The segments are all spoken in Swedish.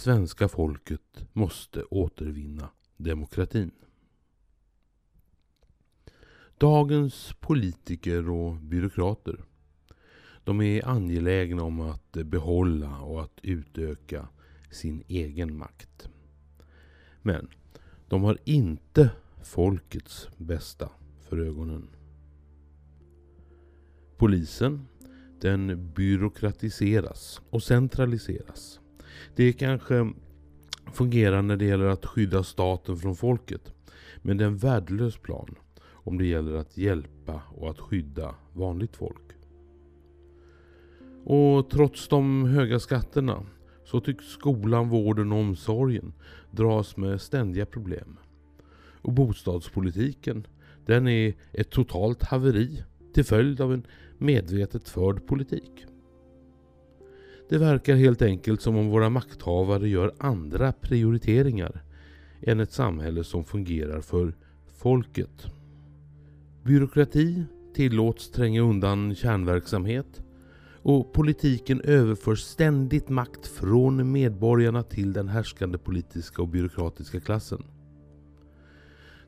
svenska folket måste återvinna demokratin. Dagens politiker och byråkrater de är angelägna om att behålla och att utöka sin egen makt. Men de har inte folkets bästa för ögonen. Polisen den byråkratiseras och centraliseras. Det kanske fungerar när det gäller att skydda staten från folket. Men det är en värdelös plan om det gäller att hjälpa och att skydda vanligt folk. Och trots de höga skatterna så tycks skolan, vården och omsorgen dras med ständiga problem. Och bostadspolitiken, den är ett totalt haveri till följd av en medvetet förd politik. Det verkar helt enkelt som om våra makthavare gör andra prioriteringar än ett samhälle som fungerar för folket. Byråkrati tillåts tränga undan kärnverksamhet och politiken överför ständigt makt från medborgarna till den härskande politiska och byråkratiska klassen.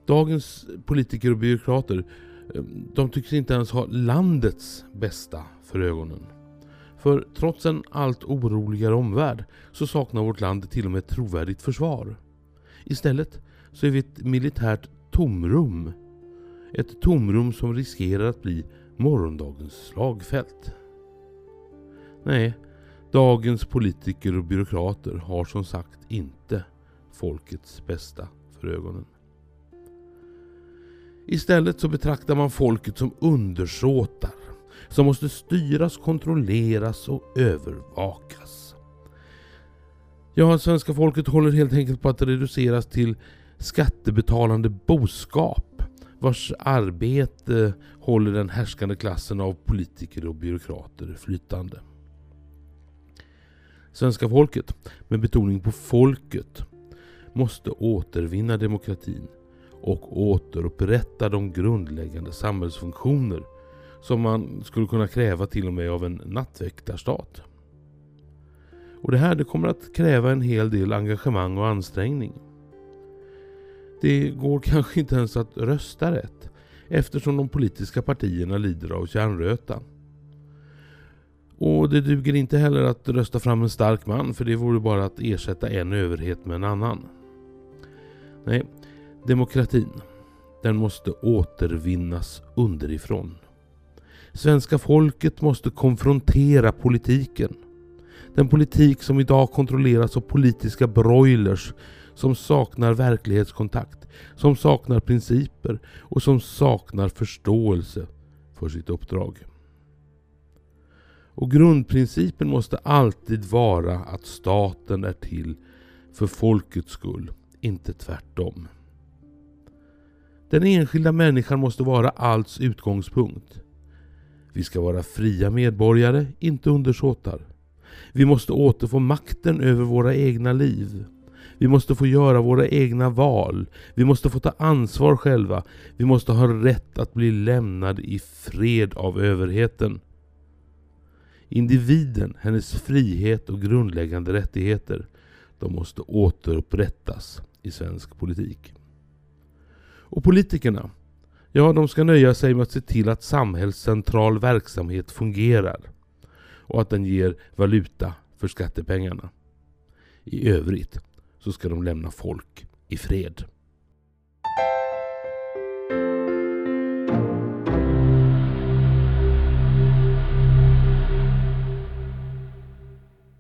Dagens politiker och byråkrater de tycks inte ens ha landets bästa för ögonen. För trots en allt oroligare omvärld så saknar vårt land till och med ett trovärdigt försvar. Istället så är vi ett militärt tomrum. Ett tomrum som riskerar att bli morgondagens slagfält. Nej, dagens politiker och byråkrater har som sagt inte folkets bästa för ögonen. Istället så betraktar man folket som undersåtar som måste styras, kontrolleras och övervakas. Ja, svenska folket håller helt enkelt på att reduceras till skattebetalande boskap vars arbete håller den härskande klassen av politiker och byråkrater flytande. Svenska folket, med betoning på folket, måste återvinna demokratin och återupprätta de grundläggande samhällsfunktioner som man skulle kunna kräva till och med av en nattväktarstat. Och det här det kommer att kräva en hel del engagemang och ansträngning. Det går kanske inte ens att rösta rätt eftersom de politiska partierna lider av kärnröta. Och det duger inte heller att rösta fram en stark man för det vore bara att ersätta en överhet med en annan. Nej, demokratin, den måste återvinnas underifrån. Svenska folket måste konfrontera politiken. Den politik som idag kontrolleras av politiska broilers som saknar verklighetskontakt, som saknar principer och som saknar förståelse för sitt uppdrag. Och grundprincipen måste alltid vara att staten är till för folkets skull, inte tvärtom. Den enskilda människan måste vara alls utgångspunkt. Vi ska vara fria medborgare, inte undersåtar. Vi måste återfå makten över våra egna liv. Vi måste få göra våra egna val. Vi måste få ta ansvar själva. Vi måste ha rätt att bli lämnad i fred av överheten. Individen, hennes frihet och grundläggande rättigheter, de måste återupprättas i svensk politik. Och politikerna, ja de ska nöja sig med att se till att samhällscentral verksamhet fungerar och att den ger valuta för skattepengarna. I övrigt så ska de lämna folk i fred.